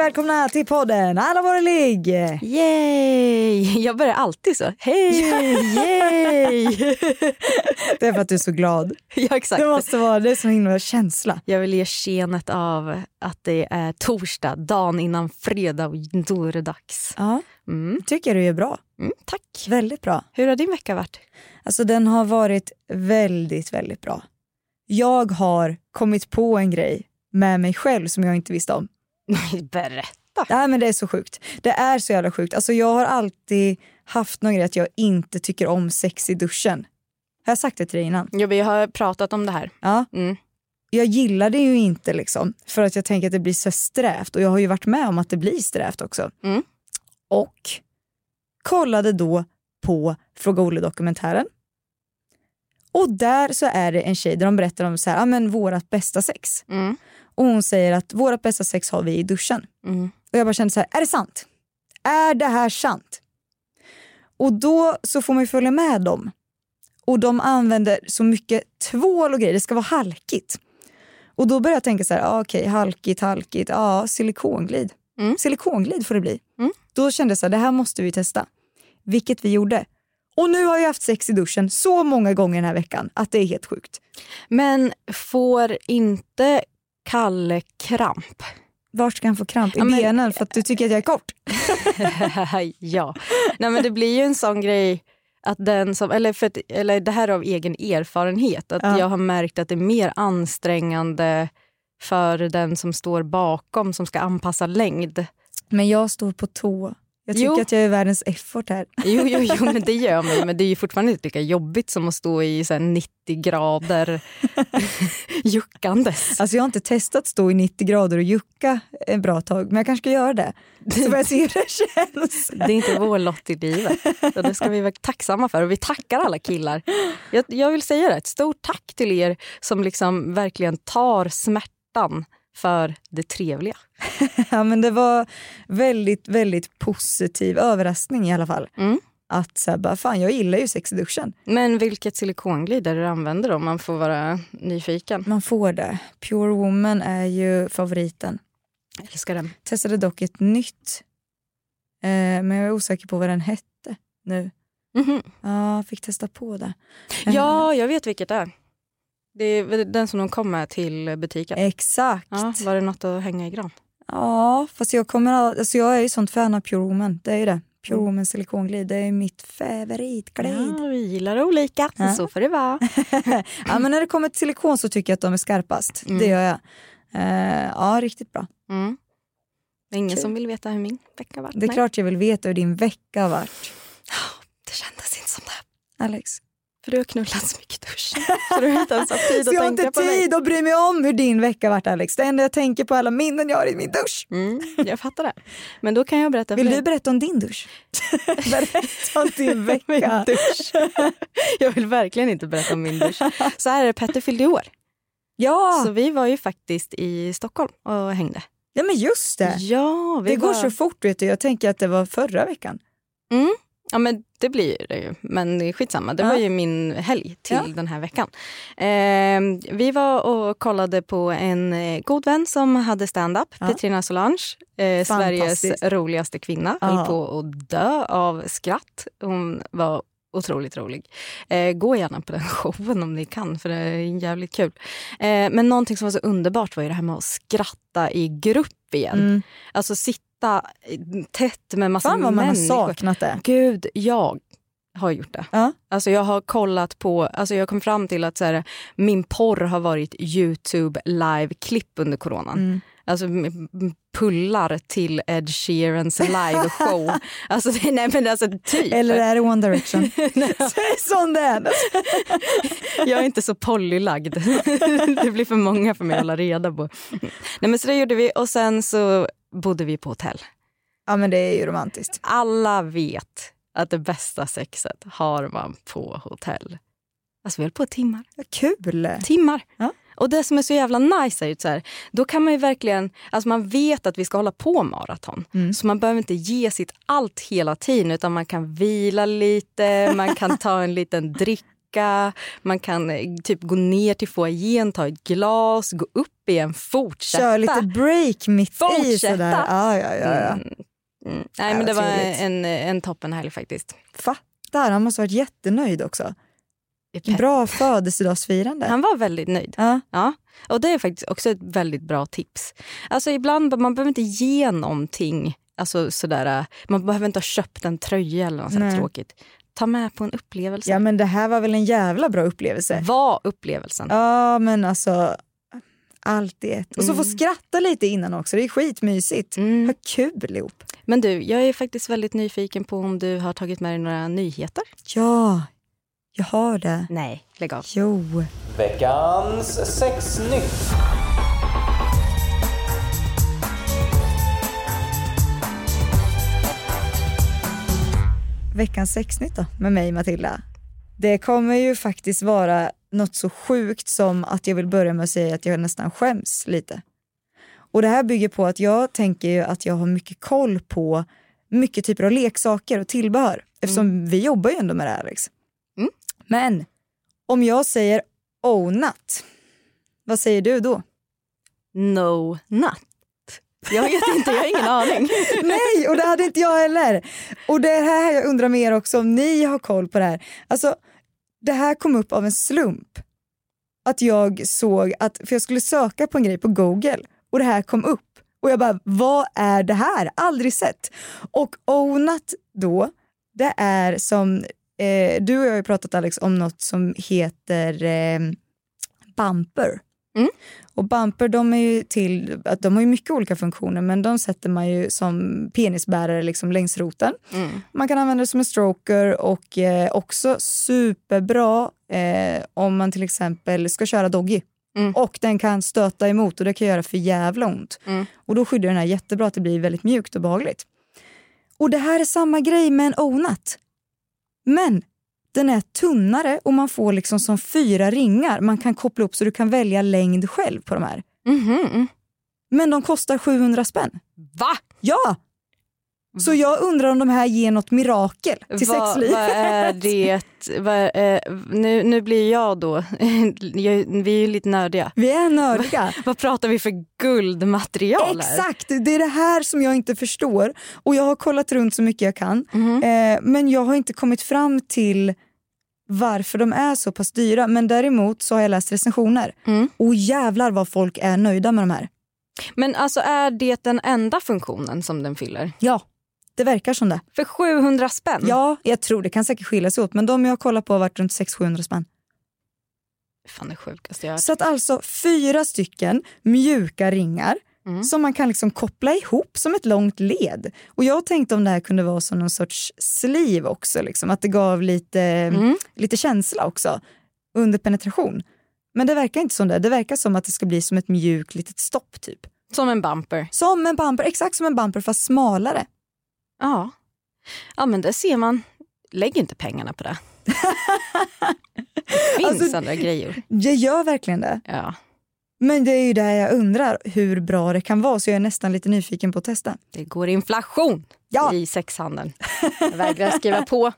Välkomna till podden Alla våra ligg! Yay! Jag börjar alltid så. Hej! Yay! Det är för att du är så glad. ja, exakt. Det måste vara det är så himla känsla. Jag vill ge skenet av att det är torsdag, dagen innan fredag och då är det dags. Ja, Mm. tycker du är bra. Mm, tack. Väldigt bra. Hur har din vecka varit? Alltså den har varit väldigt, väldigt bra. Jag har kommit på en grej med mig själv som jag inte visste om. Berätta. Nej men det är så sjukt. Det är så jävla sjukt. Alltså jag har alltid haft någon grej att jag inte tycker om sex i duschen. Har jag sagt det till dig innan? Ja, vi har pratat om det här. Ja. Mm. Jag gillar det ju inte liksom för att jag tänker att det blir så strävt och jag har ju varit med om att det blir strävt också. Mm. Och kollade då på Fråga Olle-dokumentären. Och där så är det en tjej där de berättar om så här, ah, men vårat bästa sex. Mm. Och hon säger att vårat bästa sex har vi i duschen. Mm. Och jag bara kände så här, är det sant? Är det här sant? Och då så får man ju följa med dem. Och de använder så mycket tvål och grejer, det ska vara halkigt. Och då börjar jag tänka så här, ah, okej halkigt, halkigt, ja silikonglid. Mm. Silikonglid får det bli. Mm. Då kände jag så här, det här måste vi testa. Vilket vi gjorde. Och nu har jag haft sex i duschen så många gånger den här veckan att det är helt sjukt. Men får inte Kalle kramp? Vart ska han få kramp? I Ja, men- benen för att du tycker att jag är kort? ja. Nej, men det blir ju en sån grej att den som, eller, för eller det här är av egen erfarenhet, att Ja. jag har märkt att det är mer ansträngande för den som står bakom som ska anpassa längd. Men jag står på tå. Jag tycker Jo. att jag är världens effort här. Jo, jo, jo men det gör man men det är ju fortfarande inte lika jobbigt som att stå i så här 90 grader juckandes. Alltså jag har inte testat stå i 90 grader och jucka ett bra tag, men jag kanske ska göra det. Så får jag se hur det känns. Det är inte vår lott i livet. Och det ska vi vara tacksamma för. Och vi tackar alla killar. Jag, jag vill säga det, ett stort tack till er som liksom verkligen tar smärtan för det trevliga. Ja, men det var väldigt, väldigt positiv överraskning i alla fall. Mm. Att så här, bara, fan jag gillar ju sex i duschen. Men vilket silikonglid är det du använder om man får vara nyfiken? Man får det. Pure Woman är ju favoriten. Jag älskar den. Testade dock ett nytt. Eh, men jag är osäker på vad den hette nu. Mhm. Ja, fick testa på det. Eh, Ja, jag vet vilket det är. Det är den som de kom med till butiken. Exakt. Ja, var det något att hänga i gran? Ja, fast jag, kommer, all- alltså jag är ju sånt fan av Pure Woman. Det är ju det. Pure Mm. Woman silikonglid, det är mitt favoritglid. Ja, vi gillar olika, Ja. så får det vara. Ja, men när det kommer till silikon så tycker jag att de är skarpast. Mm. Det gör jag. Eh, ja, riktigt bra. Mm. Det är ingen Kul. som vill veta hur min vecka var. Det är Nej. klart jag vill veta hur din vecka har varit. Det kändes inte som det. Alex. För du har knullat så mycket i duschen. Så du har inte ens haft tid Så att jag har tänka inte på mig. tid att bry mig om hur din vecka har varit Alex. Det enda jag tänker på alla minnen jag har i min dusch. Mm, jag fattar det. Men då kan jag berätta Vill för du berätta om din dusch? berätta om din vecka. Min dusch. jag vill verkligen inte berätta om min dusch. Så här är det, Petter fyllde år. Ja, Så vi var ju faktiskt i Stockholm och hängde. ja men just det. Ja, Det går var... så fort vet du. Jag tänker att det var förra veckan. Mm. Ja men det blir det ju. Men skitsamma, det Ja. var ju min helg till Ja. den här veckan. Eh, vi var och kollade på en eh, god vän som hade stand-up, Ja. Petrina Solange. Eh, Sveriges roligaste kvinna. Höll på att dö av skratt. Hon var otroligt rolig. Eh, gå gärna på den showen om ni kan, för det är jävligt kul. Eh, men någonting som var så underbart var ju det här med att skratta i grupp igen. Mm. Alltså sitta tätt med massa Fan vad man har människor. saknat det. Gud, jag har gjort det. Ja. Alltså jag har kollat på, alltså jag kom fram till att så här, min porr har varit Youtube live-klipp under coronan. Mm. Alltså pullar till Ed Sheerans liveshow. alltså, nej men alltså typ. Eller är det One Direction? Säg som det är. Jag är inte så pollylagd. det blir för många för mig att hålla reda på. Nej men så det gjorde vi och sen så bodde vi på hotell. Ja men det är ju romantiskt. Alla vet att det bästa sexet har man på hotell. Alltså vi höll på timmar. Kul! Timmar. Ja. Och det som är så jävla nice är ju så här, då kan man ju verkligen, alltså man vet att vi ska hålla på maraton. Mm. Så man behöver inte ge sitt allt hela tiden utan man kan vila lite, man kan ta en liten dricka, man kan eh, typ gå ner till foajén, ta ett glas, gå upp igen, fortsätta. Kör lite break mitt i Fortsätta. sådär. Ja, ja, ja, ja. Mm. Mm. Nej men det var trevligt. en, en toppenhelg faktiskt. Fattar, han måste ha varit jättenöjd också. Pepp. Bra födelsedagsfirande. Han var väldigt nöjd. Ja. Ja, och det är faktiskt också ett väldigt bra tips. Alltså ibland, man behöver inte ge någonting, alltså sådär, man behöver inte ha köpt en tröja eller något sånt tråkigt. Ta med på en upplevelse. ja men det här var väl en jävla bra upplevelse. Var upplevelsen. Ja men alltså allt i ett. Och så få Mm. skratta lite innan också, det är skitmysigt. Mm. Ha kul ihop. Men du, jag är faktiskt väldigt nyfiken på om du har tagit med dig några nyheter? Ja, jag har det. Nej, lägg av. Jo. Veckans sexnytt. Veckans sexnytt då, med mig Matilda. Det kommer ju faktiskt vara något så sjukt som att jag vill börja med att säga att jag nästan skäms lite. Och det här bygger på att jag tänker ju att jag har mycket koll på mycket typer av leksaker och tillbehör eftersom vi jobbar ju ändå med det här Alex. Mm. Men om jag säger ownat, vad säger du då? No nut. Jag vet inte, jag har ingen aning. Nej, och det hade inte jag heller. Och det är här jag undrar mer också om ni har koll på det här. Alltså, det här kom upp av en slump. Att jag såg att, för jag skulle söka på en grej på Google och det här kom upp. Och jag bara, vad är det här? Aldrig sett. Och Ownat då, det är som, eh, du och jag har ju pratat Alex om något som heter eh, Bumper. Mm. Och bumper de är ju till, att de har ju mycket olika funktioner men de sätter man ju som penisbärare liksom längs roten. Mm. Man kan använda det som en stroker och eh, också superbra eh, om man till exempel ska köra doggy. Mm. Och den kan stöta emot och det kan göra för jävla ont. Mm. Och då skyddar den här jättebra att det blir väldigt mjukt och behagligt. Och det här är samma grej med en onat. Men den är tunnare och man får liksom som fyra ringar man kan koppla upp så du kan välja längd själv på de här. Mhm. Men de kostar 700 spänn. Va? Ja! Så jag undrar om de här ger något mirakel till Vad- sexliv. Vad är det? Vad, är- nu, nu blir jag då... vi är ju lite nördiga. Vi är nördiga. Vad pratar vi för guldmaterial här? Exakt, det är det här som jag inte förstår. Och jag har kollat runt så mycket jag kan. Mhm. Eh, men jag har inte kommit fram till varför de är så pass dyra. Men däremot så har jag läst recensioner. Mm. Och jävlar vad folk är nöjda med de här. Men alltså är det den enda funktionen som den fyller? Ja, det verkar som det. För 700 spänn? Ja, jag tror det kan säkert skilja sig åt. Men de jag har kollat på har varit runt 600-700 spänn. Fan det sjukaste jag har. Så att alltså fyra stycken mjuka ringar Mm. som man kan liksom koppla ihop som ett långt led. Och jag tänkte om det här kunde vara som någon sorts sleeve också, liksom, att det gav lite, Mm. lite känsla också under penetration. Men det verkar inte som det. Det verkar som att det ska bli som ett mjukt litet stopp typ. Som en bumper? Som en bumper, exakt som en bumper fast smalare. Ja. Ja men det ser man. Lägg inte pengarna på det. Det finns Alltså- andra grejer. Jag gör verkligen det. Ja. Men det är ju där jag undrar hur bra det kan vara så jag är nästan lite nyfiken på att testa. Det går inflation Ja. i sexhandeln. Jag vägrar skriva på.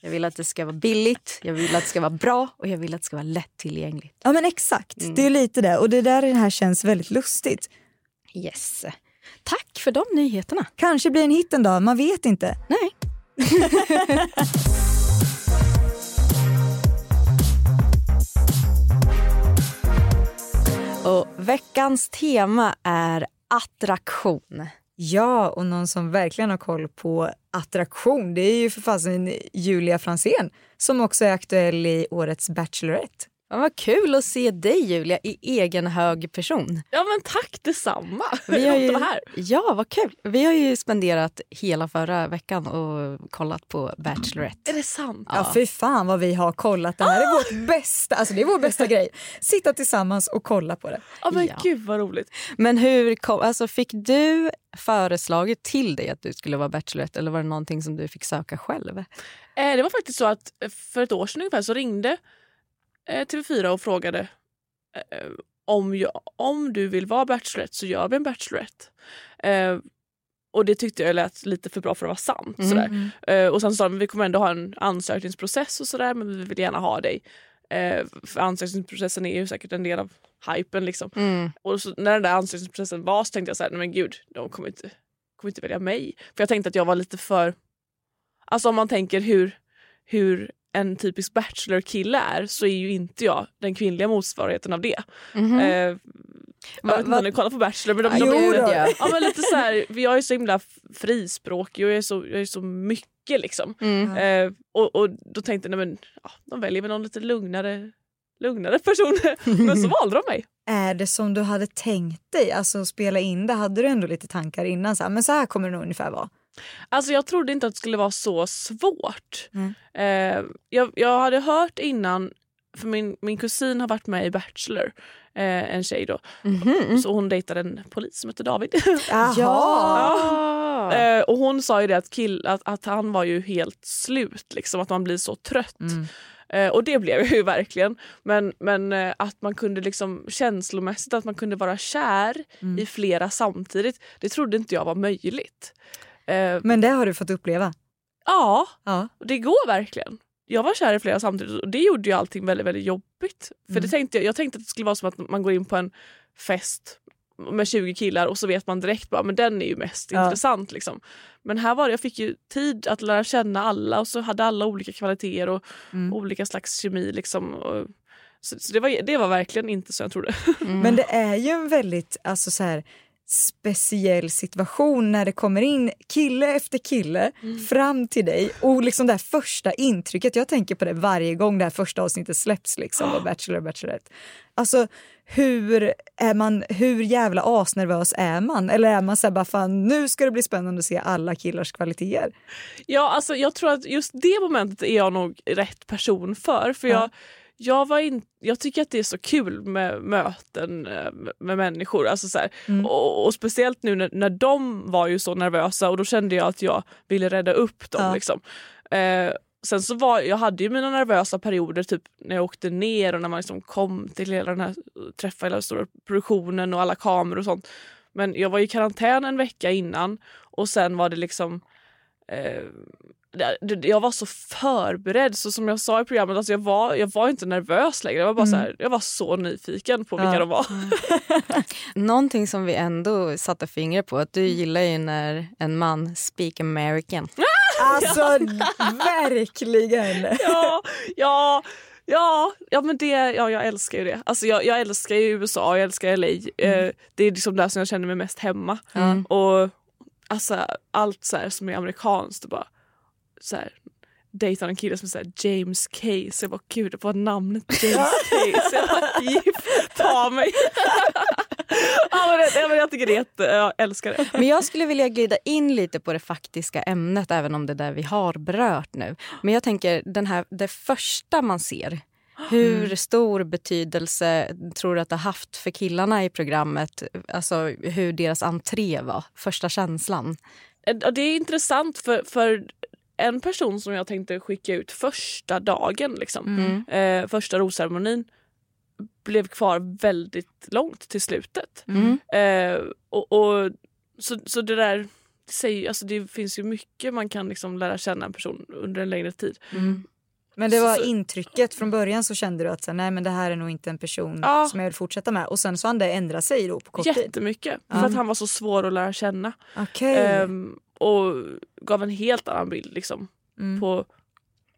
Jag vill att det ska vara billigt, jag vill att det ska vara bra och jag vill att det ska vara lättillgängligt. Ja men exakt, Mm. det är lite det. Och det där det här känns väldigt lustigt. Yes. Tack för de nyheterna. Kanske blir en hit en dag, man vet inte. Nej. och veckans tema är attraktion. Ja, och någon som verkligen har koll på attraktion, det är ju för fasen Julia Fransén som också är aktuell i årets Bachelorette. Ja, vad kul att se dig Julia i egen hög person. Ja men tack detsamma. Vi har ju, här. Ja, vad kul. Vi har ju spenderat hela förra veckan och kollat på Bachelorette. Är det sant? Ja, fy fan vad vi har kollat. Det här är vårt bästa, alltså det är vår bästa grej. Sitta tillsammans och kolla på det. Ja men Ja. gud vad roligt. Men hur kom, alltså fick du föreslaget till dig att du skulle vara Bachelorette eller var det någonting som du fick söka själv? Eh, det var faktiskt så att eh, för ett år sedan ungefär så ringde TV4 och frågade eh, om, jag, om du vill vara Bachelorette så gör vi en Bachelorette. Eh, och det tyckte jag lät lite för bra för att vara sant. Mm. Sådär. Eh, och sen sa de vi kommer ändå ha en ansökningsprocess och sådär men vi vill gärna ha dig. Eh, för ansökningsprocessen är ju säkert en del av hypen. Liksom. Mm. Och så, när den där ansökningsprocessen var så tänkte jag så här, nej men gud, de kommer inte, kommer inte välja mig. För jag tänkte att jag var lite för... Alltså om man tänker hur, hur en typisk bachelor-kille är så är ju inte jag den kvinnliga motsvarigheten av det. Mhm. Eh, jag vet inte om ni kollar på Bachelor men de, de, då. är, ja, men lite så här, jag är så himla frispråkig och jag är så, jag är så mycket liksom. Mm. Eh, och, och då tänkte jag, nej men ja, de väljer väl någon lite lugnare, lugnare person. men så valde de mig. Är det som du hade tänkt dig? Alltså spela in det, hade du ändå lite tankar innan? Så här, men så här kommer det nog ungefär vara. Alltså jag trodde inte att det skulle vara så svårt. Mm. Eh, jag, jag hade hört innan, för min, min kusin har varit med i Bachelor, eh, en tjej då. Mhm. Så hon dejtade en polis som hette David. Jaha. Ja. eh, och hon sa ju det att, kill, att, att han var ju helt slut, liksom, att man blir så trött. Mm. Eh, och det blev jag ju verkligen. Men, men eh, att man kunde liksom känslomässigt att man kunde vara kär Mm. i flera samtidigt, det trodde inte jag var möjligt. Eh, Men det har du fått uppleva? ja, Ja. det går verkligen. Jag var kär i flera samtidigt och det gjorde ju allting väldigt, väldigt jobbigt. För Mm. det tänkte jag, jag tänkte att det skulle vara som att man går in på en fest med 20 killar och så vet man direkt bara men den är ju mest Ja. intressant. Liksom. Men här var det, jag fick ju tid att lära känna alla och så hade alla olika kvaliteter och Mm. olika slags kemi. Liksom. Och, så så det, var, det var verkligen inte så jag trodde. Mm. Men det är ju en väldigt alltså, så här, speciell situation när det kommer in kille efter kille fram till dig och liksom det här första intrycket, jag tänker på det varje gång det här första avsnittet släpps liksom av Bachelor och Bachelorette. Alltså hur, är man, hur jävla asnervös är man? Eller är man så här bara fan nu ska det bli spännande att se alla killars kvaliteter? Ja, alltså, jag tror att just det momentet är jag nog rätt person för. För Ja. jag, jag, var in, jag tycker att det är så kul med möten eh, med- människor. Alltså så Mm. och, och speciellt nu när, när de var ju så nervösa och då kände jag att jag ville rädda upp dem. Ja. Liksom. Eh, sen så var jag hade ju mina nervösa perioder typ när jag åkte ner och när man liksom kom till hela den här träffa hela stora produktionen och alla kameror och sånt. Men jag var i karantän en vecka innan och sen var det liksom eh, jag var så förberedd, så som jag sa i programmet, alltså jag, var, jag var inte nervös längre. Jag var, bara så, här, jag var så nyfiken på vilka Ja. de var. Någonting som vi ändå satte fingret på, att du gillar ju när en man speak American. Alltså verkligen! ja, ja, ja, ja, men det, ja, jag älskar ju det. Alltså jag, jag älskar ju USA, jag älskar LA. Eh, det är liksom där som jag känner mig mest hemma. Mm. Och alltså, allt så här som är amerikanskt, och bara så här, dejtar en kille som här, James Case. Jag bara gud, vad namnet James Case. Jag bara ta mig. ja, men jag tycker det är jätte, jag älskar det. Men jag skulle vilja glida in lite på det faktiska ämnet, även om det är där vi har berört nu. Men jag tänker, den här, det första man ser, hur stor betydelse tror du att det har haft för killarna i programmet? Alltså hur deras entré var, första känslan. Det är intressant för, för en person som jag tänkte skicka ut första dagen, liksom, Mm. eh, första rosceremonin blev kvar väldigt långt till slutet. Mm. Eh, och, och, så, så det där säger, alltså det finns ju mycket man kan liksom lära känna en person under en längre tid. Men det var Så- intrycket från början så kände du att så, nej men det här är nog inte en person Ja. som jag vill fortsätta med och sen så han det ändra sig då på kort tid. Jättemycket. För att han var så svår att lära känna. Okej. Ehm, och gav en helt annan bild liksom, Mm. på,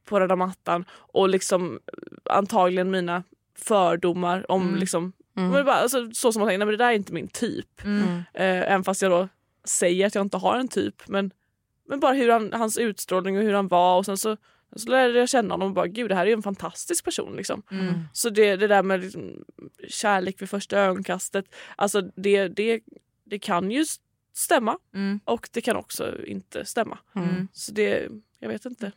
på röda mattan. Och liksom antagligen mina fördomar om Mm. liksom, Mm. men bara, alltså, så som man tänker, nej men det där är inte min typ. Mm. Eh, även fast jag då säger att jag inte har en typ. Men, men bara hur han, hans utstrålning och hur han var och sen så Så lärde jag känna honom och bara gud det här är ju en fantastisk person. Liksom. Så det, det där med liksom, kärlek vid första ögonkastet, alltså det, det, det kan ju stämma Mm. och det kan också inte stämma. Mm. Så det, jag vet inte.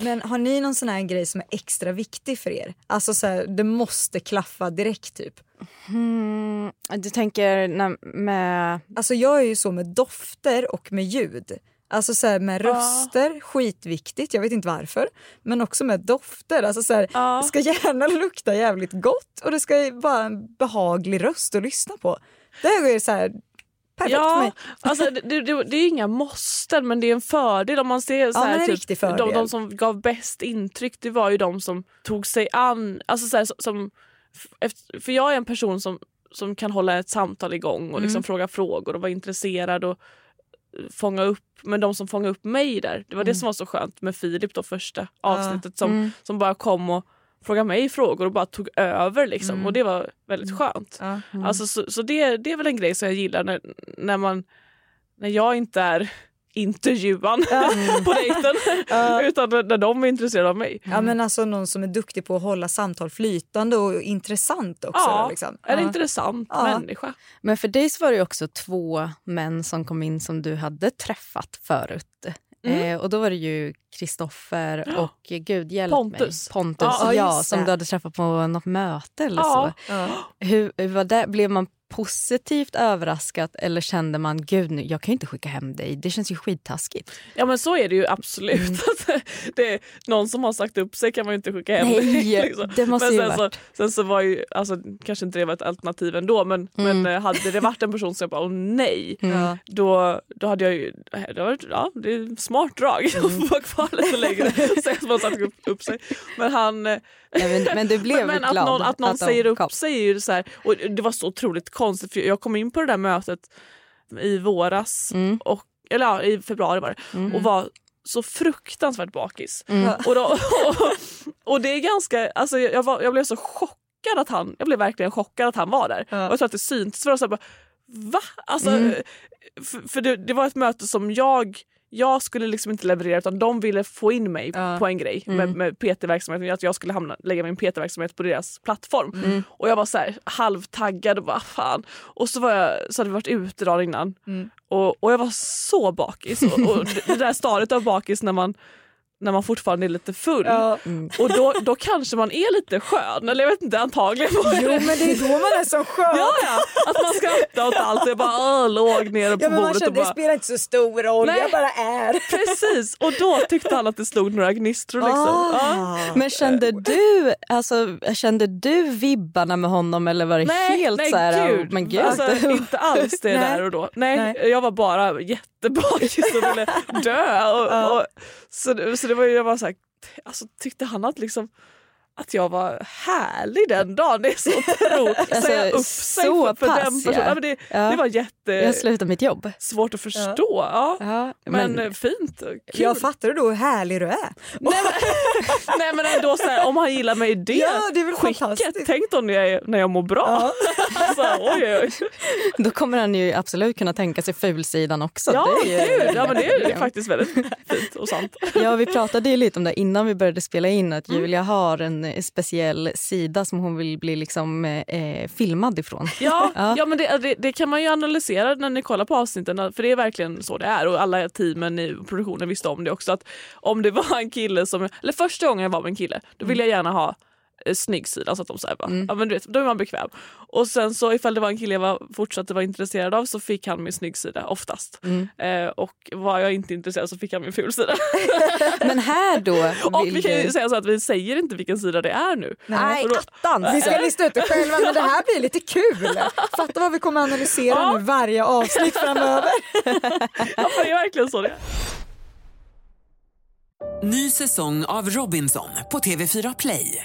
Men har ni någon sån här grej som är extra viktig för er? Alltså så här, det måste klaffa direkt typ. Mm, du tänker när, med... Alltså jag är ju så med dofter och med ljud. Alltså så här, med röster, skitviktigt, jag vet inte varför. Men också med dofter. Alltså så här, Ja. Det ska gärna lukta jävligt gott och det ska vara en behaglig röst att lyssna på. Det är så här, perfekt för Ja, mig. alltså, det, det, det är inga måsten men det är en fördel om man ser så Ja, här, en typ, de, de som gav bäst intryck det var ju de som tog sig an, alltså så här, som, för jag är en person som, som kan hålla ett samtal igång och liksom Mm. fråga frågor och vara intresserad och eh, fånga upp, men de som fångade upp mig där, det var Mm. det som var så skönt med Filip då första avsnittet som, som bara kom och frågade mig frågor och bara tog över liksom och det var väldigt skönt. Ja. Alltså, så så det, det är väl en grej som jag gillar när, när, man, när jag inte är intervjuan på dejten utan när, de är intresserade av mig. Ja men alltså någon som är duktig på att hålla samtal flytande och intressant också. Ja, liksom. en Ja. intressant Ja. människa. Men för dig så var det också två män som kom in som du hade träffat förut. Eh, och då var det ju Kristoffer och gud hjälp Pontus. mig. Pontus. Ja, Ja, som det. du hade träffat på något möte eller Ja. så. Ja. Hur, hur var det? Blev man positivt överraskad eller kände man gud nu, jag kan ju inte skicka hem dig, det känns ju skittaskigt. Ja men så är det ju absolut. Mm. Att det är någon som har sagt upp sig kan man ju inte skicka hem. Nej, liksom. det måste men ju sen, så, varit- sen så var ju, alltså, kanske inte det var ett alternativ ändå men, Mm. men eh, hade det varit en person som jag bara åh nej Ja. då, då hade jag ju, det, var, ja, det är ett smart drag Mm. att få vara kvar lite längre. Säga att man sagt upp, upp sig. Men han Nej, men, men du blev men att glad någon, att någon de säger upp kom. sig är ju så här, och det var så otroligt konstigt för jag kom in på det där mötet i våras, Mm. och, eller ja, i februari var det, och var så fruktansvärt bakis. Mm. Och, då, och, och det är ganska, alltså jag, var, jag blev så chockad att han, jag blev verkligen chockad att han var där. Och jag tror att det syntes för oss, va? Alltså, Mm. För, för det, det var ett möte som jag jag skulle liksom inte leverera utan de ville få in mig Ja. på en grej Mm. med, med PT-verksamheten, att jag skulle hamna, lägga min PT-verksamhet på deras plattform. Mm. Och jag var så här halvtaggad och bara fan. Och så, var jag, så hade vi varit ute dagen innan Mm. och, och jag var så bakis. Och, och det där stadiet av bakis när man, när man fortfarande är lite full. Ja. Och då, då kanske man är lite skön, eller jag vet inte, antagligen Jo det. men det är då man är som skön. Ja, ja, att man skrattar åt allt och jag bara låg ner på Ja, men man bordet känner, och det bara spelar inte så stor roll, Nej. jag bara är. Precis, och då tyckte han att det slog några gnistor. Liksom. Ja. Ah. Men kände du, alltså, kände du vibbarna med honom eller var det Nej, helt nej så här, gud. men gud. Alltså, inte alls det Nej. där och då. Nej, Nej. Jag var bara jättebakis och ville dö. Och, och, så, så det var ju, jag var så här, alltså, tyckte han att liksom att jag var härlig den dagen. Det är så otroligt. Alltså, Säga upp sig så för, för pass, den personen. ja. Ja, men det, Ja. det var jag jättesvårt slutade mitt jobb. att förstå. Ja. Ja, Men, men, fint kul. Jag fattar du då hur härlig du är? Nej, men, nej men ändå så här, om han gillar mig i det, Ja, det är väl skicket. Tänk då när jag, är- när jag mår bra. alltså, oj, oj, då kommer han ju absolut kunna tänka sig fulsidan också. Ja, det är ju, ja men det är ju faktiskt väldigt fint och sant. Ja, vi pratade ju lite om det innan vi började spela in att Mm. Julia har en eh, speciell sida som hon vill bli liksom, eh, filmad ifrån. Ja, Ja. ja. men det, det, det kan man ju analysera när ni kollar på avsnitten för det är verkligen så det är och alla teamen i produktionen visste om det också att om det var en kille som, eller första gången jag var med en kille då ville jag gärna ha eh, snygg sida så att de säger bara, ja men du vet, då är man bekväm. Och sen så ifall det var en kille jag var, fortsatte vara intresserad av så fick han min snygg sida oftast. Eh, och var jag inte intresserad så fick han min ful sida. Men här då och vill vi kan ju du... säga så att vi säger inte vilken sida det är nu. Nej, För då- attans! Vi ska lista ut det själva men det här blir lite kul. Fatta vad vi kommer analysera Ja. nu varje avsnitt framöver. Ja, för det är verkligen så det är. Ny säsong av Robinson på TV4 Play.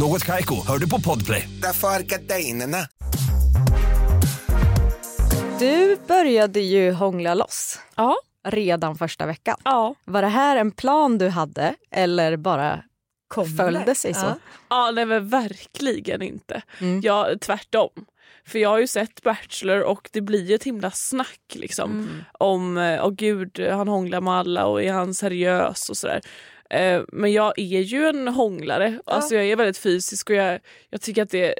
Något Kaiko, hör du på Podplay. Därför är gardinerna. Du började ju hångla loss Ja. redan första veckan. Ja. Var det här en plan du hade eller bara följde sig så? Ja. Ja, nej men verkligen inte. Mm. Ja, tvärtom. För jag har ju sett Bachelor och det blir ju ett himla snack liksom. Mm. Om, åh gud, han hånglar med alla och är han seriös och sådär. Eh, Men jag är ju en hånglare. Alltså jag är väldigt fysisk och jag, jag tycker att det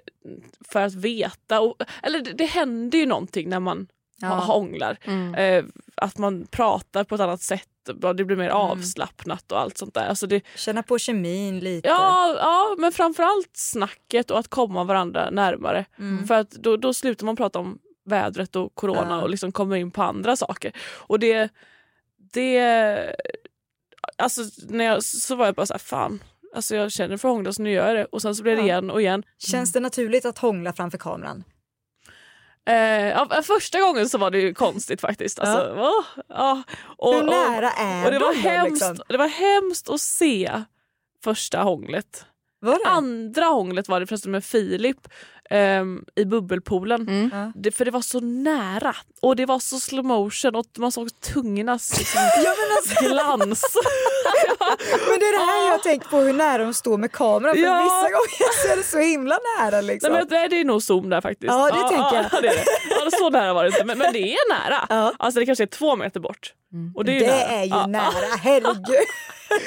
för att veta. Och, eller det, det händer ju någonting när man Ja. hånglar. Mm. Eh, att man pratar på ett annat sätt. Det blir mer avslappnat och allt sånt där. Alltså det, Känna på kemin lite. Ja, ja, men framförallt snacket och att komma varandra närmare. För att då, då slutar man prata om vädret och corona Ja. och liksom kommer in på andra saker. Och det... det alltså när jag, så var jag bara så här, fan. Alltså jag känner för att hångla så nu gör jag det. Och sen så blev det Ja. igen och igen. Känns det naturligt att hångla framför kameran? Eh, ja, första gången så var det ju konstigt faktiskt. Alltså, åh, ja. och, Hur nära är och det var de hemskt, liksom? Det var hemskt att se första hånglet. Var det? Andra hånglet var det förresten med Filip ehm, i bubbelpoolen. Mm. Ja. Det, för det var så nära och det var så slow motion och man såg tungornas liksom, Ja, men, alltså, glans. men det är det här jag tänkt på, hur nära de står med kameran. För Ja. vissa gånger så är det så himla nära. Liksom. Nej, men, det är nog zoom där faktiskt. Ja, det tänker jag. Ja, det är det. Ja, så nära var det inte men, men det är nära. Ja. Alltså det kanske är två meter bort. Och det är ju, det nära. är ju Ja, nära, herregud.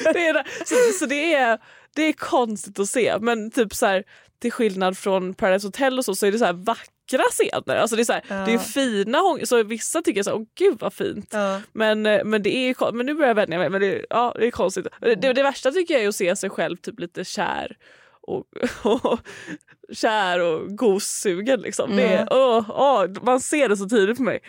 det är, så, så det är det är konstigt att se men typ så här till skillnad från Paradise Hotel och så, så är det så här vackra scener. Alltså det är så här, Ja. det är fina så vissa tycker så här, åh gud vad fint. Ja. Men, eh, men det är men nu börjar jag vänja mig men det, ja, det är konstigt. Det, det, det värsta tycker jag är att se sig själv typ lite kär och, och kär och gossugen liksom. Det är, åh, åh, man ser det så tydligt på mig.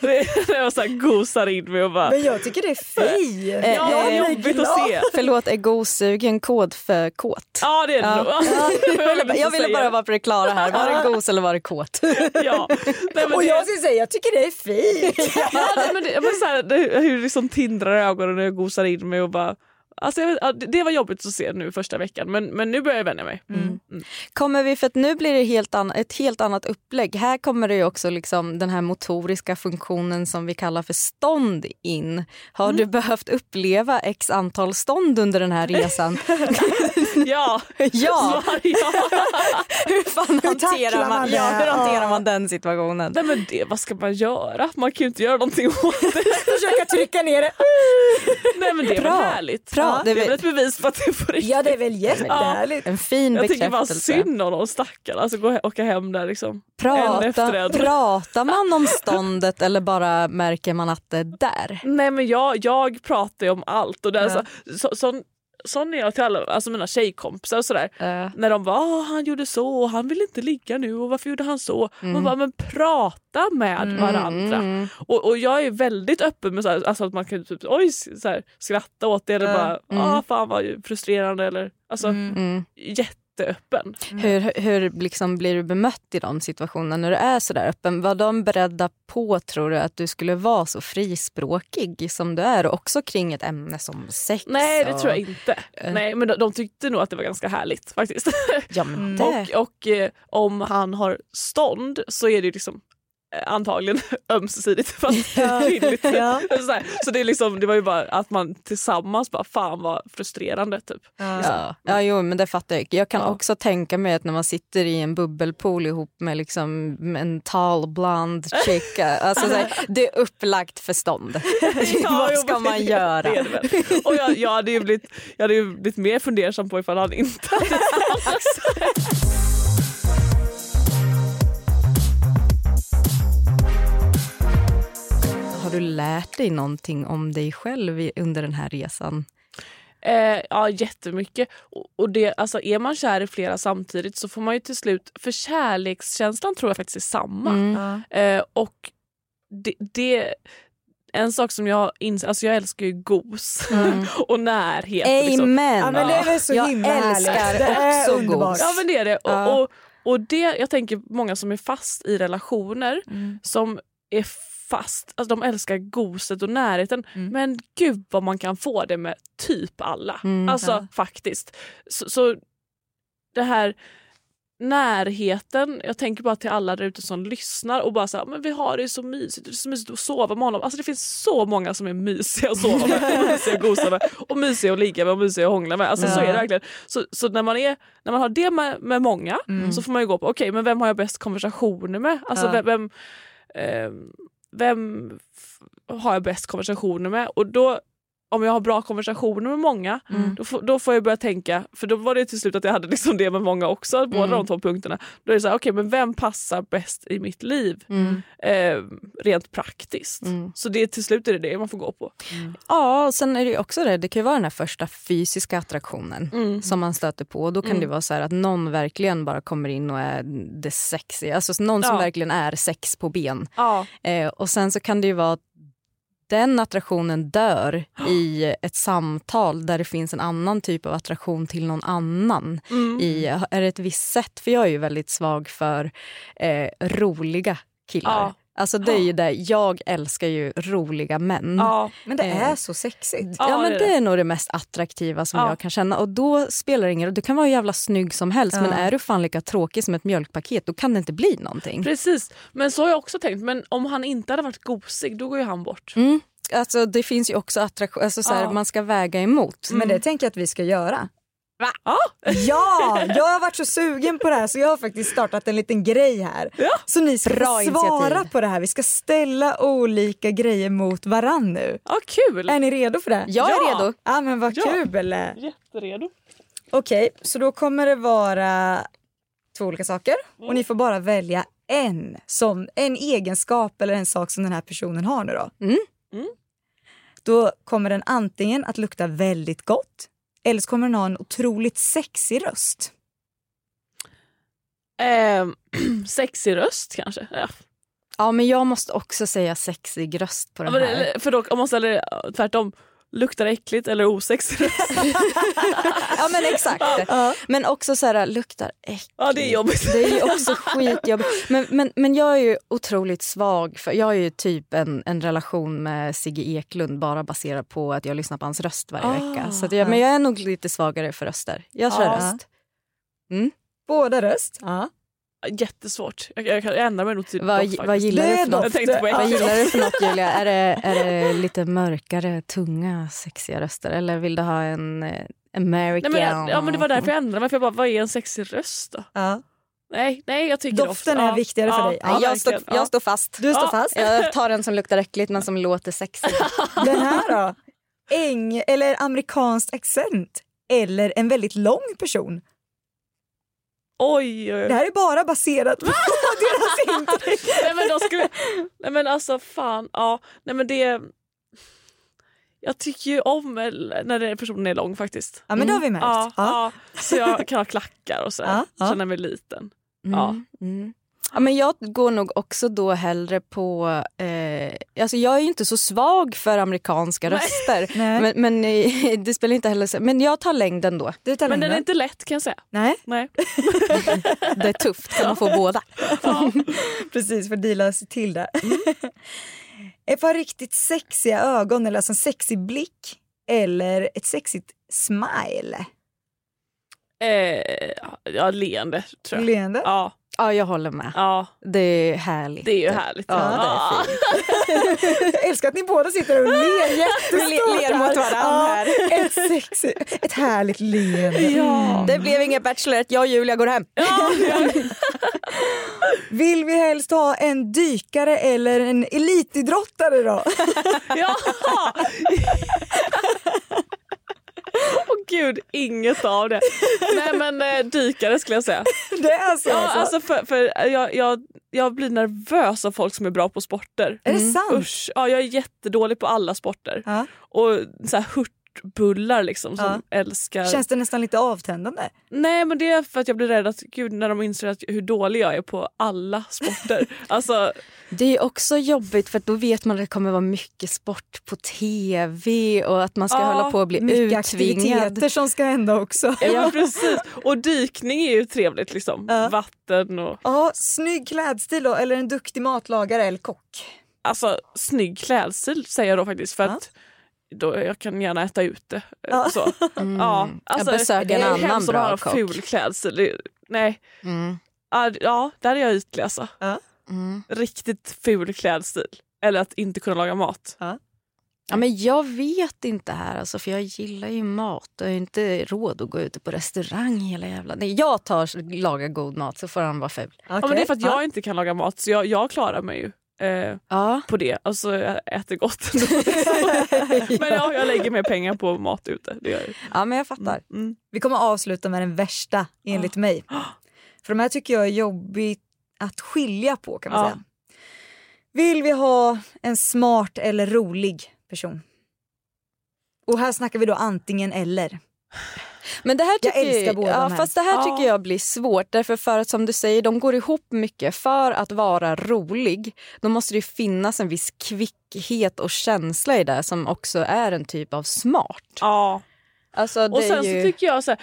Det är när jag så här gosar in mig och bara Men jag tycker det är fint. Eh, Ja, det är eh, jobbigt att se. Förlåt, är gosugen kod för kåt? Ja det är det Ja. nog. Jag ville, jag ville bara vara på det klara här. Var det gos eller var det kåt? Ja. Nej, Och det, jag ska säga, jag tycker det är fint. ja, nej, men det, men så här, det, hur det liksom tindrar i ögonen när jag gosar in mig och bara Alltså det, var jobbigt att se nu första veckan men, men nu börjar jag vänja mig. Mm. Kommer vi, för att nu blir det helt an, ett helt annat upplägg. Här kommer det ju också liksom den här motoriska funktionen som vi kallar för stånd in. Har du behövt uppleva x antal stånd under den här resan? Ja, ja! Svar ja. Hur fan tacklar hanterar man man, ja, hur hanterar Ja. man den situationen? Nej men det, vad ska man göra? Man kan ju inte göra någonting åt det. Försöka trycka ner det. Nej men det är Bra. väl härligt. Bra, Det det är väl ett bevis på att det är på riktigt. Ja, det är väl jättehärligt. En fin Jag tycker bara bekräftelse. synd om de stackarna. Alltså gå, he- åka hem där liksom. Prata, pratar man om ståndet eller bara märker man att det är där? Nej men jag, jag pratar ju om allt. Och det är så, så, sån, sån är jag till alla alltså mina tjejkompisar och sådär. När de bara "Ah, han gjorde så och han vill inte ligga nu och varför gjorde han så? Man bara men prata med varandra. Mm. Och, och jag är väldigt öppen med så här, alltså att man kan typ oj, så här, skratta åt det eller bara ah, fan vad frustrerande eller alltså Mm. Jätteöppen. Hur, hur liksom blir du bemött i de situationerna när du är så där öppen? Var de beredda på, tror du, att du skulle vara så frispråkig som du är? Och också kring ett ämne som sex? Nej det och- tror jag inte. Nej men de, de tyckte nog att det var ganska härligt faktiskt. Ja, men det... Och, och eh, om han har stånd så är det liksom eh, antagligen ömsesidigt fast kvinnligt. Ja. så, här, så det, är liksom, det var ju bara att man tillsammans bara fan vad frustrerande typ. Ja. ja, jo, men det fattar jag. Jag kan Ja. också tänka mig att när man sitter i en bubbelpool ihop med liksom en tall blond chick, alltså så här, det är upplagt för stånd. Vad ska man det- göra? Det är det. Och jag, jag, hade ju blivit, jag hade ju blivit mer fundersam på ifall han inte hade Har du lärt dig någonting om dig själv under den här resan? Eh, ja, jättemycket. Och, och det, alltså, är man kär i flera samtidigt så får man ju till slut... För kärlekskänslan tror jag faktiskt är samma. Mm. Eh, och det, det, en sak som jag inser, alltså jag älskar ju gos Mm. och närhet. liksom. Amen! Ja, men det är väl så jag himla härligt. älskar Det är också gos. Ja men det är det. Ja. Och, och, och det, jag tänker många som är fast i relationer Mm. som är fast, alltså de älskar goset och närheten. Mm. Men gud vad man kan få det med typ alla. Mm. alltså Ja. faktiskt. Så, så det här närheten, jag tänker bara till alla där ute som lyssnar och bara så här, men vi har det så mysigt, det är så mysigt att sova med honom. Alltså det finns så många som är mysiga att sova med, mysiga att gosa med och mysiga att ligga med och mysiga att hångla med. Alltså så Ja. är det verkligen. Så, så när, man är, när man har det med, med många Mm. så får man ju gå på, okej men vem har jag bäst konversationer med? Alltså Ja. vem, vem, eh, vem har jag bäst konversationer med? Och då om jag har bra konversationer med många, Mm. då, får, då får jag börja tänka, för då var det till slut att jag hade liksom det med många också, båda Mm. de två punkterna. Då är det så här, okej men vem passar bäst i mitt liv? Mm. Eh, rent praktiskt. Mm. Så det till slut är det det man får gå på. Ja, och sen är det ju också det, det kan ju vara den här första fysiska attraktionen Mm. som man stöter på. Och då kan Mm. det vara så här att någon verkligen bara kommer in och är det sexiga. Alltså någon som Ja. verkligen är sex på ben. Ja. Eh, och sen så kan det ju vara den attraktionen dör i ett samtal där det finns en annan typ av attraktion till någon annan. Mm. I, är det ett visst sätt? För jag är ju väldigt svag för eh, roliga killar. Ja. Alltså det är ju det, jag älskar ju roliga män. Ja. Men det Eh. är så sexigt. Ja, Ja, men det är det det. är nog det mest attraktiva som Ja. jag kan känna. Och då spelar det ingen roll. Du kan vara hur jävla snygg som helst Ja. men är du fan lika tråkig som ett mjölkpaket då kan det inte bli någonting. Precis, men så har jag också tänkt. Men om han inte hade varit gosig, då går ju han bort. Mm. Alltså, det finns ju också attraktion, alltså, så här, man ska väga emot. Men det tänker jag att vi ska göra. Va? Ja. Ja, jag har varit så sugen på det här så jag har faktiskt startat en liten grej här. Ja. Så ni ska Bra svara initiativ. på det här. Vi ska ställa olika grejer mot varann nu. ja, kul! Är ni redo för det? Jag är Ja. redo. Ja men vad Ja. kul! Jätteredo. Okej, så då kommer det vara två olika saker och ni får bara välja en, som, en egenskap eller en sak som den här personen har nu då. Mm. Mm. Då kommer den antingen att lukta väldigt gott eller så kommer den ha en otroligt sexig röst. Eh, sexig röst kanske. Ja. Ja, men jag måste också säga sexig röst på Ja, den men, här. för då, om man ställer tvärtom, luktar äckligt eller röst? Ja men exakt. Men också så här, luktar äckligt. Ja det är jobbigt. Det är ju också skitjobbigt. Men, men, men jag är ju otroligt svag för jag är ju typ en, en relation med Sigge Eklund bara baserad på att jag lyssnar på hans röst varje Ah, vecka. Så jag, men jag är nog lite svagare för röster. Jag kör Ja. röst. Båda röst. Ja. Jättesvårt. Jag, jag, jag ändrar mig nog till Vad, doft vad gillar du för något? Jag tänkte på Ja. Vad gillar du för något Julia? Är det, är det lite mörkare, tunga, sexiga röster eller vill du ha en eh, American? Nej, men, ja men det var därför jag ändrade mig. För jag bara, vad är en sexig röst då? Ja. Nej, nej jag tycker Doften doft. är viktigare för dig. Ja, jag, står, verkligen. jag står fast. Du står Ja. fast. Jag tar en som luktar äckligt men som låter sexig. Den här då? Eng eller amerikansk accent? Eller en väldigt lång person? Oj, oj, Det här är bara baserat på deras intryck. Nej men då skulle... Nej men alltså fan, ja. Nej men det... Jag tycker ju om när personen är lång faktiskt. Ja men det har vi märkt. Ja, Ja. ja. Så jag kan ha klackar och sådär. Ja, ja. Känna mig liten. Mm, Ja. Mm. Ja, men jag går nog också då hellre på... Eh, alltså jag är ju inte så svag för amerikanska Nej. röster. Nej. Men, men eh, det spelar inte heller så. Men jag tar längden då. Du tar Men den längden. är inte lätt kan jag säga. Nej, Nej. Det är tufft, kan man få båda. Ja. precis för att deala sig till det. Ett par riktigt sexiga ögon eller alltså en sexig blick eller ett sexigt smile. Eh, ja, leende tror jag. Leende. Ja, Ja, jag håller med. ja, Det är härligt. det är ju härligt. Ja, fint. Jag älskar att ni båda sitter och ler jättestort. Ler mot varandra här. Ett, sexy, ett härligt leende. Ja. Det blev ingen Bachelorette, jag och Julia går hem. Ja, ja. Vill vi helst ha en dykare eller en elitidrottare då? ja. Gud, inget av det. Nej men eh, dykare skulle jag säga. Det är så Ja, alltså. alltså för, för jag, jag, jag blir nervös av folk som är bra på sporter. Är det sant? Usch, ja, jag är jättedålig på alla sporter. Ja. Och så här, hurt köttbullar liksom som älskar... Känns det nästan lite avtändande? Nej men det är för att jag blir rädd att gud när de inser att, hur dålig jag är på alla sporter. alltså, Det är också jobbigt för att då vet man att det kommer vara mycket sport på tv och att man ska Ja, hålla på att bli Mycket uttvingad. aktiviteter som ska hända också. ja. precis. Och dykning är ju trevligt liksom. Vatten och... Ja, snygg klädstil då, eller en duktig matlagare eller kock. Alltså snygg klädstil säger jag då faktiskt för att då, jag kan gärna äta ute. Ja. Så. Ja, alltså, Jag besöker det är en annan hemskt att bra ha kock. ful klädstil. Det- Nej. Mm. Ja, Ja, där är jag ytlig alltså. Ja. Mm. Riktigt ful klädstil. Eller att inte kunna laga mat. Ja, men jag vet inte här, alltså, för jag gillar ju mat. Jag har ju inte råd att gå ute på restaurang hela jävla... Nej, jag tar lagar god mat så får han vara ful. Ja, men det är för att jag inte kan laga mat så jag, jag klarar mig ju. Eh, Ja. på det. Alltså jag äter gott. men ja, jag lägger mer pengar på mat ute. Det gör jag. ja, men jag fattar. Mm. Vi kommer avsluta med den värsta enligt mig. För de här tycker jag är jobbigt att skilja på kan man Ja. säga. Vill vi ha en smart eller rolig person? Och här snackar vi då antingen eller. Men det här Jag tycker älskar båda ja, de här. Fast det här Ja. tycker jag blir svårt. Därför för att som du säger, de går ihop mycket. För att vara rolig, då måste det finnas en viss kvickhet och känsla i det som också är en typ av smart. Ja. Alltså, Och sen ju... så tycker jag så här,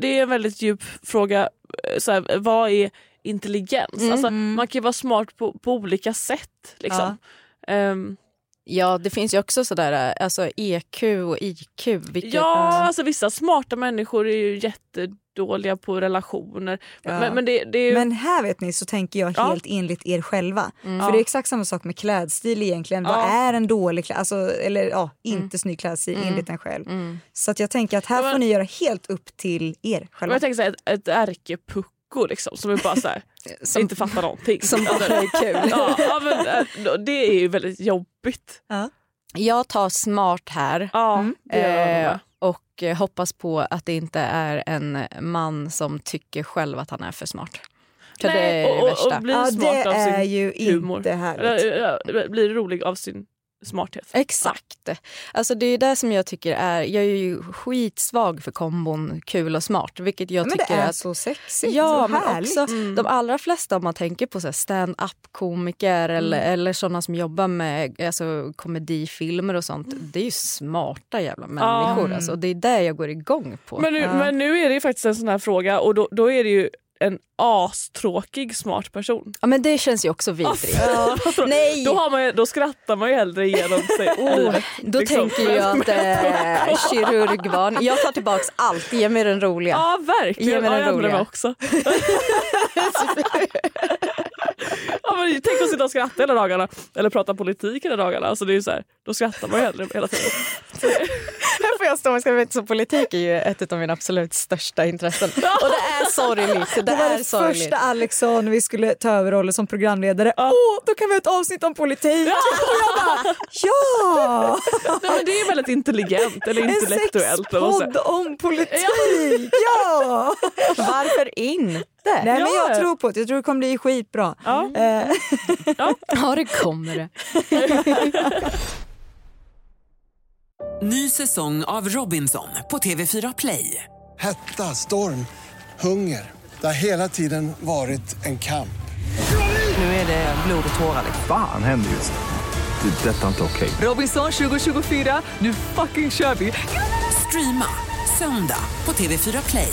det är en väldigt djup fråga. eh, Så här, vad är intelligens? Mm. Alltså, man kan ju vara smart på, på olika sätt. Liksom. Ehm, Ja, det finns ju också sådär, alltså EQ och IQ. Vilket, ja, alltså vissa smarta människor är ju jättedåliga på relationer. Ja. Men, men det, det är ju... Men här vet ni så tänker jag Ja. helt enligt er själva. Mm. För Ja. det är exakt samma sak med klädstil egentligen. Vad Ja. är en dålig klädstil? Alltså, eller ja, inte snygg klädstil enligt en själv. Mm. Så att jag tänker att här Ja, men- får ni göra helt upp till er själva. jag tänker så här, ett, ett ärkepucko liksom, som är bara så här, Som- inte fattar någonting. Som bara är kul. ja, ja, men, äh, det är ju väldigt jobbigt. Jag tar smart här. Ja, jag Eh, och eh, hoppas på att det inte är en man som tycker själv att han är för smart. För det är det och, och, värsta. och bli Ja, smart det av sin är ju humor. inte härligt. Eller, ja, bli rolig av sin smarthet. Exakt. Alltså det är det som jag tycker är... Jag är ju skitsvag för kombon kul och smart. Vilket jag Ja, men tycker det är att, så sexigt Ja, och men härligt. också de allra flesta om man tänker på så stand-up-komiker eller, eller sådana som jobbar med alltså, komedifilmer och sånt. Det är ju smarta jävla människor. Mm. Alltså, och det är det jag går igång på. Men nu, men nu är det ju faktiskt en sån här fråga och då, då är det ju en astråkig smart person. Ja, men det känns ju också vidrigt. Alltså, Nej. Då, har man, ju- då skrattar man ju hellre igenom sig livet. Då liksom. tänker jag att eh, kirurgbarn... Jag tar tillbaks allt. Ge mig den roliga. Ja Ge verkligen, mig ja, den jag ändrar mig också. ja, men tänk att sitta och skratta hela dagarna eller prata politik hela dagarna. Alltså, det är så här, då skrattar man hellre hela tiden. Här får jag stå och skriva så politik är ju ett av mina absolut största intressen. Och det är sorgligt. Det, Det var är det sorgligt. första Alex sa när vi skulle ta över rollen som programledare. Åh, då kan vi ha ett avsnitt om politik! Och jag bara, ja! Nej, men det är väldigt intelligent eller En intellektuellt. man sexpodd om politik! Ja! Varför inte? Nej men Ja. jag tror på det, jag tror det kommer bli skitbra. Ja. Eh, Ja, det kommer det. Ny säsong av Robinson på TV4 Play. Hetta, storm, hunger. Det har hela tiden varit en kamp. Nu är det blod och tårar. liksom. Fan händer just nu. Det. är Detta är inte okej. Robinson 2024, nu fucking kör vi! Streama söndag på TV4 Play.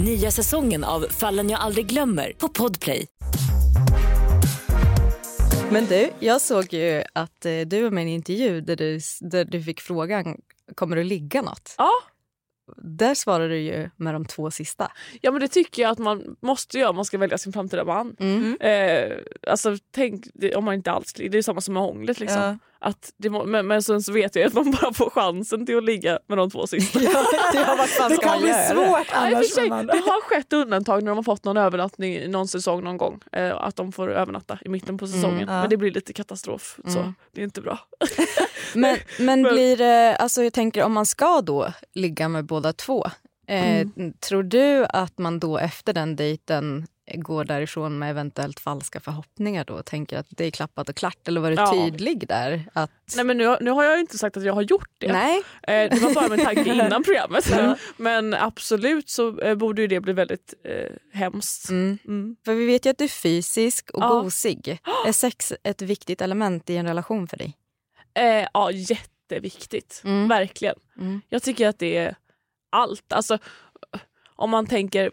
Nya säsongen av Fallen jag aldrig glömmer på Podplay. Men du, jag såg ju att eh, du var med i en intervju där du, där du fick frågan kommer du ligga något? Ja. Där svarade du ju med de två sista. Ja men det tycker jag att man måste göra om man ska välja sin framtida man. Mm. Eh, alltså tänk det- om man inte alls, det är samma som med hånglet liksom. Ja. Att det må, men, men sen så vet jag att man bara får chansen till att ligga med de två sista. ja, Det ska kan bli svårt Ja, annars. sig, det har skett undantag när de har fått någon övernattning i någon säsong någon gång. Eh, att de får övernatta i mitten på säsongen. Mm, ja. Men det blir lite katastrof. Så Mm. det är inte bra. Men, men Men- blir det, alltså jag tänker om man ska då ligga med båda två. Eh, Tror du att man då efter den dejten går därifrån med eventuellt falska förhoppningar då och tänker att det är klappat och klart? Eller var du Ja. tydlig där? Att, Nej, men nu, nu har jag ju inte sagt att jag har gjort det. Nej. Eh, det var bara min tanke innan programmet. Mm. Men absolut så eh, borde ju det bli väldigt eh, hemskt. Mm. Mm. För vi vet ju att du är fysisk och Ja. gosig. Är sex ett viktigt element i en relation för dig? Eh, ja, jätteviktigt. Mm. Verkligen. Mm. Jag tycker att det är allt. Alltså, om man tänker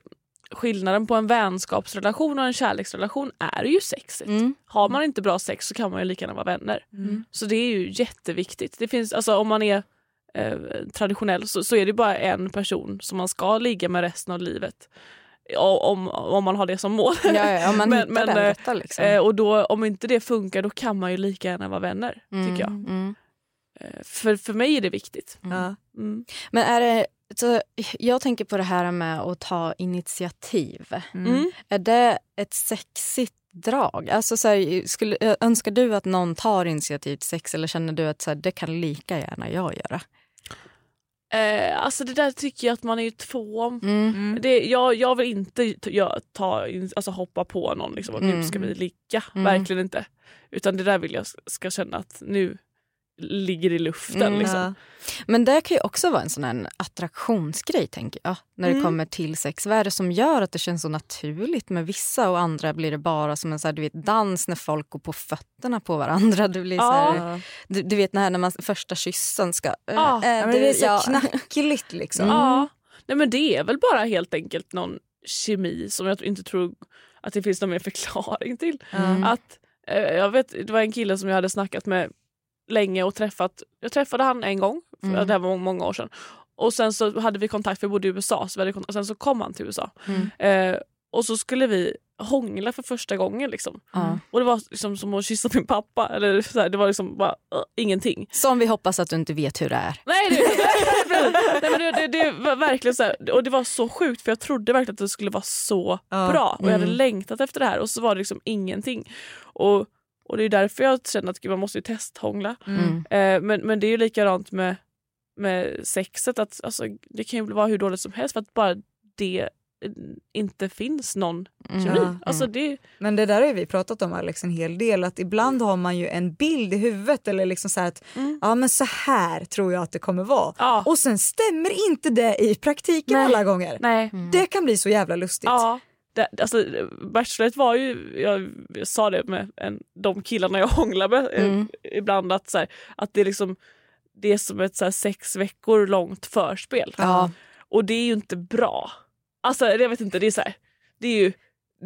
skillnaden på en vänskapsrelation och en kärleksrelation är ju sexet. Mm. Har man inte bra sex så kan man ju lika gärna vara vänner. Mm. Så det är ju jätteviktigt. Det finns, alltså, om man är eh, traditionell så, så är det bara en person som man ska ligga med resten av livet. Om, om man har det som mål. Ja, ja, om man Men- hittar men, den eh, rätta. Liksom. Eh, och då, om inte det funkar då kan man ju lika gärna vara vänner. Mm, tycker jag. mm. Eh, för, för mig är det viktigt. Ja. Mm. Men är det, så jag tänker på det här med att ta initiativ. Mm. Är det ett sexigt drag? Alltså så här, skulle, önskar du att någon tar initiativ till sex eller känner du att så här, det kan lika gärna jag göra? Eh, alltså det där tycker jag att man är ju två om. Mm. Det, jag, jag vill inte jag, ta, alltså hoppa på någon liksom, och nu Mm. ska vi ligga. Mm. Verkligen inte. Utan det där vill jag ska känna att nu ligger i luften. Mm. Liksom. Ja. Men det kan ju också vara en sån här attraktionsgrej tänker jag. När det Mm. kommer till sex. Vad är det som gör att det känns så naturligt med vissa och andra blir det bara som en så här, du vet, dans när folk går på fötterna på varandra. Det blir så här, Ja. du, du vet när, när man första kyssen ska... Ja, äh, Ja, men du- det är så ja. knackligt liksom. Ja. Nej, men det är väl bara helt enkelt någon kemi som jag inte tror att det finns någon mer förklaring till. Mm. Att, eh, jag vet, det var en kille som jag hade snackat med länge och träffat. Jag träffade han en gång, för Mm. det här var många år sedan. Och sen så hade vi kontakt, för jag bodde i USA, så vi hade kontakt, och sen så kom han till USA. Mm. Eh, och så skulle vi hångla för första gången. Liksom. Ja. Och det var liksom som att kyssa min pappa. Eller så här, det var liksom bara uh, ingenting. Som vi hoppas att du inte vet hur det är. Nej, det, nej, men det, det, det var verkligen så här, och det var så sjukt för jag trodde verkligen att det skulle vara så Ja. bra och jag hade Mm. längtat efter det här och så var det liksom ingenting. Och, och det är därför jag känner att gud, man måste ju testhångla. Mm. Eh, men, men det är ju likadant med, med sexet, att alltså, det kan ju vara hur dåligt som helst för att bara det eh, inte finns någon Mm. kemi. Ja. Alltså, det, Men det där har vi pratat om Alex en hel del att ibland har man ju en bild i huvudet eller liksom så här att Mm. ja men så här tror jag att det kommer vara. ja, Och sen stämmer inte det i praktiken Nej. alla gånger. nej. Mm. Det kan bli så jävla lustigt. Ja. Det, alltså, Bachelorette var ju, jag, jag sa det med en, de killarna jag hånglar med eh, Mm. ibland, att, så här, att det, är liksom, det är som ett så här, sex veckor långt förspel. Ja. Och det är ju inte bra. Alltså jag vet inte, det är så här, det är ju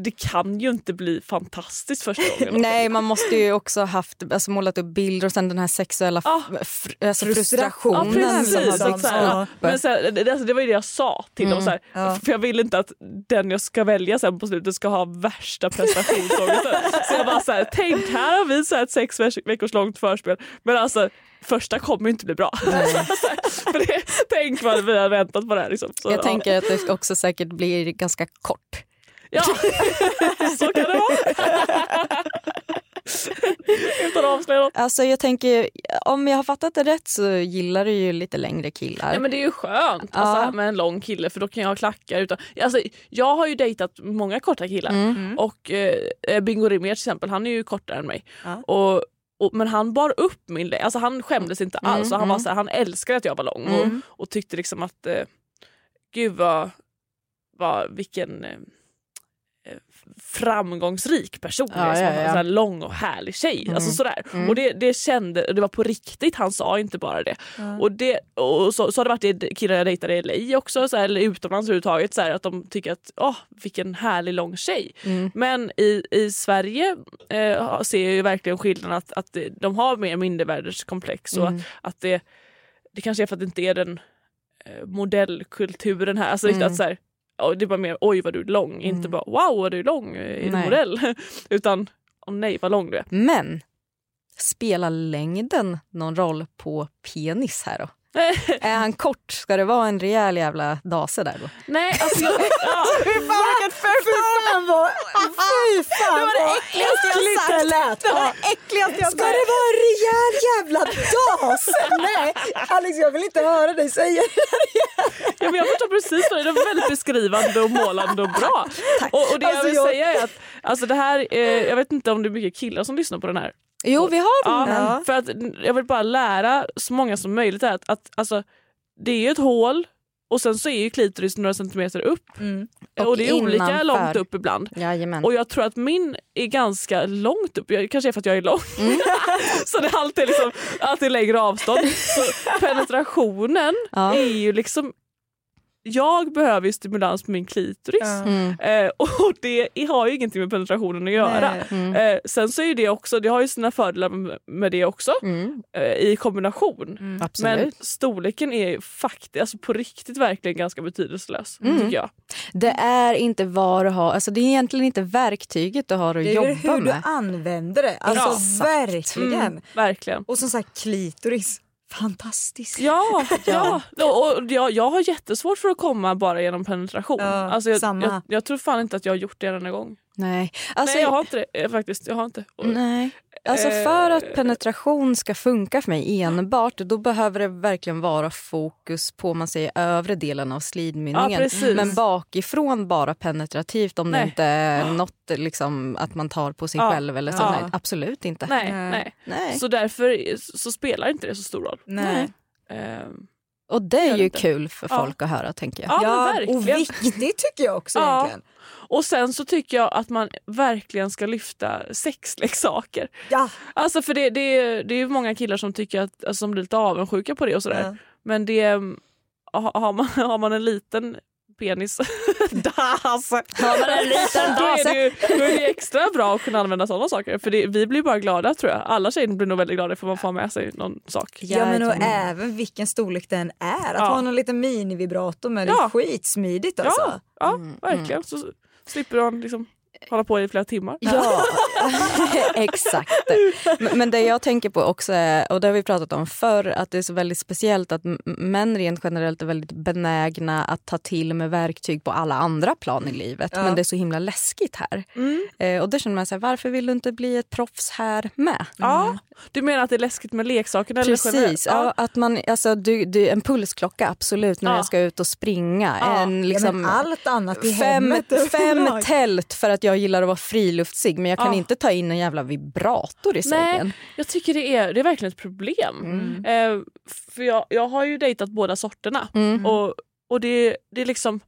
det kan ju inte bli fantastiskt första gången. Nej, man måste ju också ha haft, alltså, målat upp bilder och sen den här sexuella fr- alltså. Ja frustrationen. precis. som Så har att, så här, ja. byggts upp. Men så här, det, alltså, det var ju det jag sa till dem. Mm. Så här, Ja. För jag vill inte att den jag ska välja sen på slutet ska ha värsta prestationsångesten. så jag bara så här, tänk här har vi så här ett sex veck- veckors långt förspel. Men alltså första kommer ju inte bli bra. För det, tänk vad vi har väntat på det här. Liksom. Så, Jag ja. tänker att det också säkert blir ganska kort. Ja, så kan det vara. Utan att avslöja något. Alltså jag tänker, om jag har fattat det rätt så gillar du ju lite längre killar. Nej, men det är ju skönt Ja. alltså, med en lång kille för då kan jag ha klackar. Utan, alltså, jag har ju dejtat många korta killar Mm. och eh, Bingo Rimér till exempel, han är ju kortare än mig. Ja. Och, och, men han bar upp min längd, alltså, han skämdes inte Mm, alls. och Han, var mm. så här, han älskade att jag var lång Mm. och, och tyckte liksom att eh, gud vad, vad vilken eh, framgångsrik person Ja, jag är som ja, en ja. här lång och härlig tjej. Mm. Alltså sådär. Mm. Och det, det kände, det var på riktigt, han sa inte bara det. Ja. Och, det, och så, så har det varit det killar jag dejtade i LA också, så här, eller utomlands överhuvudtaget, så här, att de tycker att åh, vilken härlig lång tjej. Mm. Men i, i Sverige eh, ser jag ju verkligen skillnaden att, att de har mer mindervärdeskomplex och Mm. att det, det kanske är för att det inte är den eh, modellkulturen här. Alltså, Mm. att, så här, det bara mer oj vad du är lång, inte Mm. bara wow vad du är lång, är du Nej. modell? Utan åh nej vad lång du är. Men Spelar längden någon roll på penis här då? Är han kort ska det vara en rejäl jävla dase där då? Nej, alltså jag... Ja. Fy fan vilket vad... Fy fan Det var det vad äckligaste jag äckligt sagt. det lät. Det var det äckligaste jag Ska det vara en rejäl jävla das? Nej, Alex jag vill inte höra dig säga det. Ja, men jag förstår precis vad det är. Väldigt beskrivande och målande och bra. Och, och det jag Alltså, vill jag- säga är att alltså det här, eh, jag vet inte om det är mycket killar som lyssnar på den här. Jo vi har Ja, den. För att jag vill bara lära så många som möjligt att, att alltså, det är ju ett hål och sen så är ju klitoris några centimeter upp. Och, Och det är olika innanför. långt upp ibland. Jajamän. Och jag tror att min är ganska långt upp. Jag, kanske är för att jag är lång. Mm. så det är alltid, liksom, alltid längre avstånd. Så penetrationen Ja. är ju liksom... Jag behöver ju stimulans på min klitoris. Mm. Eh, och det har ju ingenting med penetrationen att göra. Mm. Eh, sen så är ju det också, det har ju sina fördelar med- med det också. Eh, I kombination. Mm. Men storleken är ju faktiskt, alltså på riktigt verkligen ganska betydelselös. Mm. Tycker jag. Det är inte vad du har, alltså det är egentligen inte verktyget du har att Det är jobba ju hur du med. använder det. Alltså Exakt. verkligen. Mm, verkligen. Och som sagt klitoris. Fantastiskt. Ja, ja. Och, jag, jag har jättesvårt för att komma bara genom penetration. Ja, alltså jag, samma. jag, jag tror fan inte att jag har gjort det en enda gång. Nej. Alltså, Nej jag har inte det eh, faktiskt. Jag har inte. Nej. Alltså Eh, för att penetration ska funka för mig enbart då behöver det verkligen vara fokus på man säger, övre delen av slidmynningen. Ja. Men bakifrån bara penetrativt om det Nej. inte är något liksom, att man tar på sig Ja. själv. Eller så. Ja. Nej, absolut inte. Nej, nej. Nej. Så därför så spelar inte det så stor roll. Nej. Ehm, Och det är ju kul för Ja. folk att höra tänker jag. Ja, Ja, och viktigt tycker jag också Ja. egentligen. Och sen så tycker jag att man verkligen ska lyfta sexleksaker. Ja. Alltså för det, det, är, det är ju många killar som tycker att, alltså, som blir lite avundsjuka på det och sådär. Ja. Men det, mm, ha- har man, har man en liten penis, das, Har man en liten då, är dase? det ju, då är det extra bra att kunna använda sådana saker. För det, vi blir bara glada tror jag. Alla tjejer blir nog väldigt glada för man får med sig någon sak. Ja men och även vilken storlek den är. Att Ja. ha någon liten minivibrator med det Ja. är skitsmidigt alltså. Ja, ja verkligen. Så slipper han liksom hålla på i flera timmar. Ja, exakt. Men- Men det jag tänker på också är, och det har vi pratat om förr, att det är så väldigt speciellt att män rent generellt är väldigt benägna att ta till med verktyg på alla andra plan i livet. Ja. Men det är så himla läskigt här. Mm. Eh, och då känner man sig, varför vill du inte bli ett proffs här med? Ja, du menar att det är läskigt med leksakerna? Precis, ja. att man, alltså, du, du, en pulsklocka absolut när Ja. jag ska ut och springa. Ja. En, Ja, liksom, men allt annat i fem, hemmet fem tält för att jag gillar att vara friluftsig men jag kan Ja. inte ta in en jävla vibrator i sängen. Nej, jag tycker det är, det är verkligen ett problem. Mm. Eh, för jag, jag har ju dejtat båda sorterna Mm. och, och det, det är liksom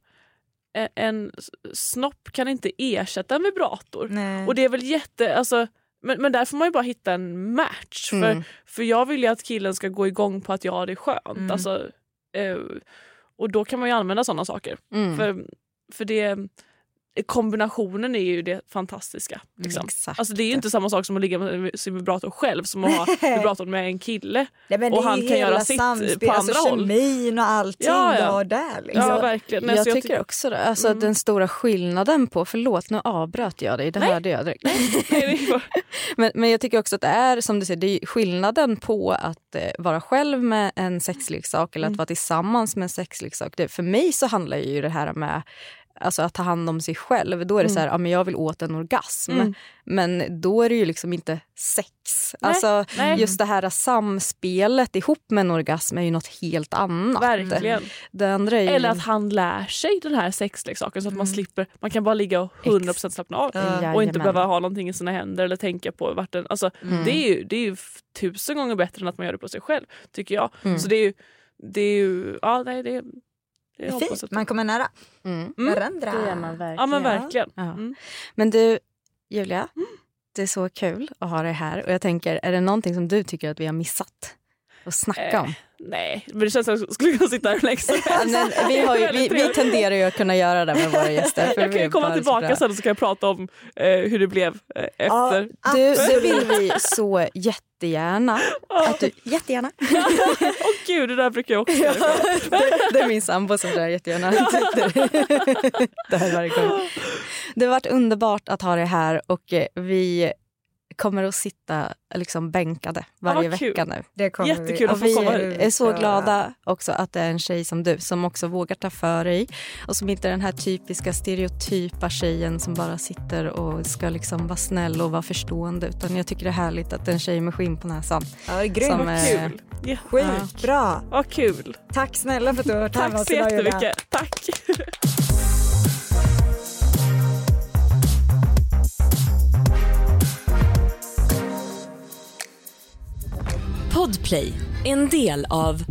en, en snopp kan inte ersätta en vibrator. Nej. Och det är väl jätte, alltså, men, men där får man ju bara hitta en match. Mm. För, för jag vill ju att killen ska gå igång på att ja det är skönt. Mm. Alltså, eh, och då kan man ju använda sådana saker. Mm. För, för det kombinationen är ju det fantastiska. Liksom. Exakt. Alltså det är ju inte samma sak som att ligga med sin vibrator själv som att ha vibratorn med en kille. Nej, men och han kan göra sitt samspel, på alltså andra håll. kemin och allting Ja, ja. du har där. Liksom. Ja verkligen. Nej, jag så tycker ty- också det. Alltså Mm. den stora skillnaden på, förlåt nu avbröt jag dig, det Nej. hörde jag direkt. Nej, men, men jag tycker också att det är som du säger, det är skillnaden på att eh, vara själv med en sexleksak eller att Mm. vara tillsammans med en sexleksak. Det, för mig så handlar ju det här med Alltså att ta hand om sig själv. Då är det så här, ja, men jag vill åt en orgasm. Mm. Men då är det ju liksom inte sex. Nej, Alltså nej. just det här samspelet ihop med en orgasm är ju något helt annat. Verkligen. Det andra är ju... Eller att han lär sig den här sexleksaken så att man slipper, man kan bara ligga och 100% slappna av. Ja. Och inte behöva ha någonting i sina händer eller tänka på vart den, alltså, Mm. det, är ju, det är ju tusen gånger bättre än att man gör det på sig själv tycker jag. Mm. Så det är ju, det är ju, ja nej det, det jag Fint, att man kommer nära Mm. varandra. Det gör man verkligen. Ja men verkligen. Ja. Mm. Men du, Julia, det är så kul att ha dig här. Och jag tänker, är det någonting som du tycker att vi har missat att snacka Eh, om? Nej, men det känns som att jag skulle kunna sitta här hur länge som Ja, helst. vi, har ju, vi, vi tenderar ju att kunna göra det med våra gäster. för Jag vi kan ju komma tillbaka sen så kan jag prata om eh, hur det blev eh, efter. Du, det vill vi så jättegärna. Att du, jättegärna. Åh gud, det där brukar jag också göra. det, det är min sambo som säger jättegärna. det här varje gång. Det har varit underbart att ha dig här och eh, vi kommer att sitta liksom bänkade varje vad kul. vecka nu. Det kommer Jättekul vi. att få vi komma är, hit. är så glada också att det är en tjej som du som också vågar ta för dig och som inte är den här typiska stereotypa tjejen som bara sitter och ska liksom vara snäll och vara förstående utan jag tycker det är härligt att det är en tjej med skinn på näsan. Ja, det är grymt. Som, Vad kul. Ja. Sjukt bra. Vad kul. Tack snälla för att du har varit här med Tack oss så idag, Julia. jättemycket. Tack. Podplay, en del av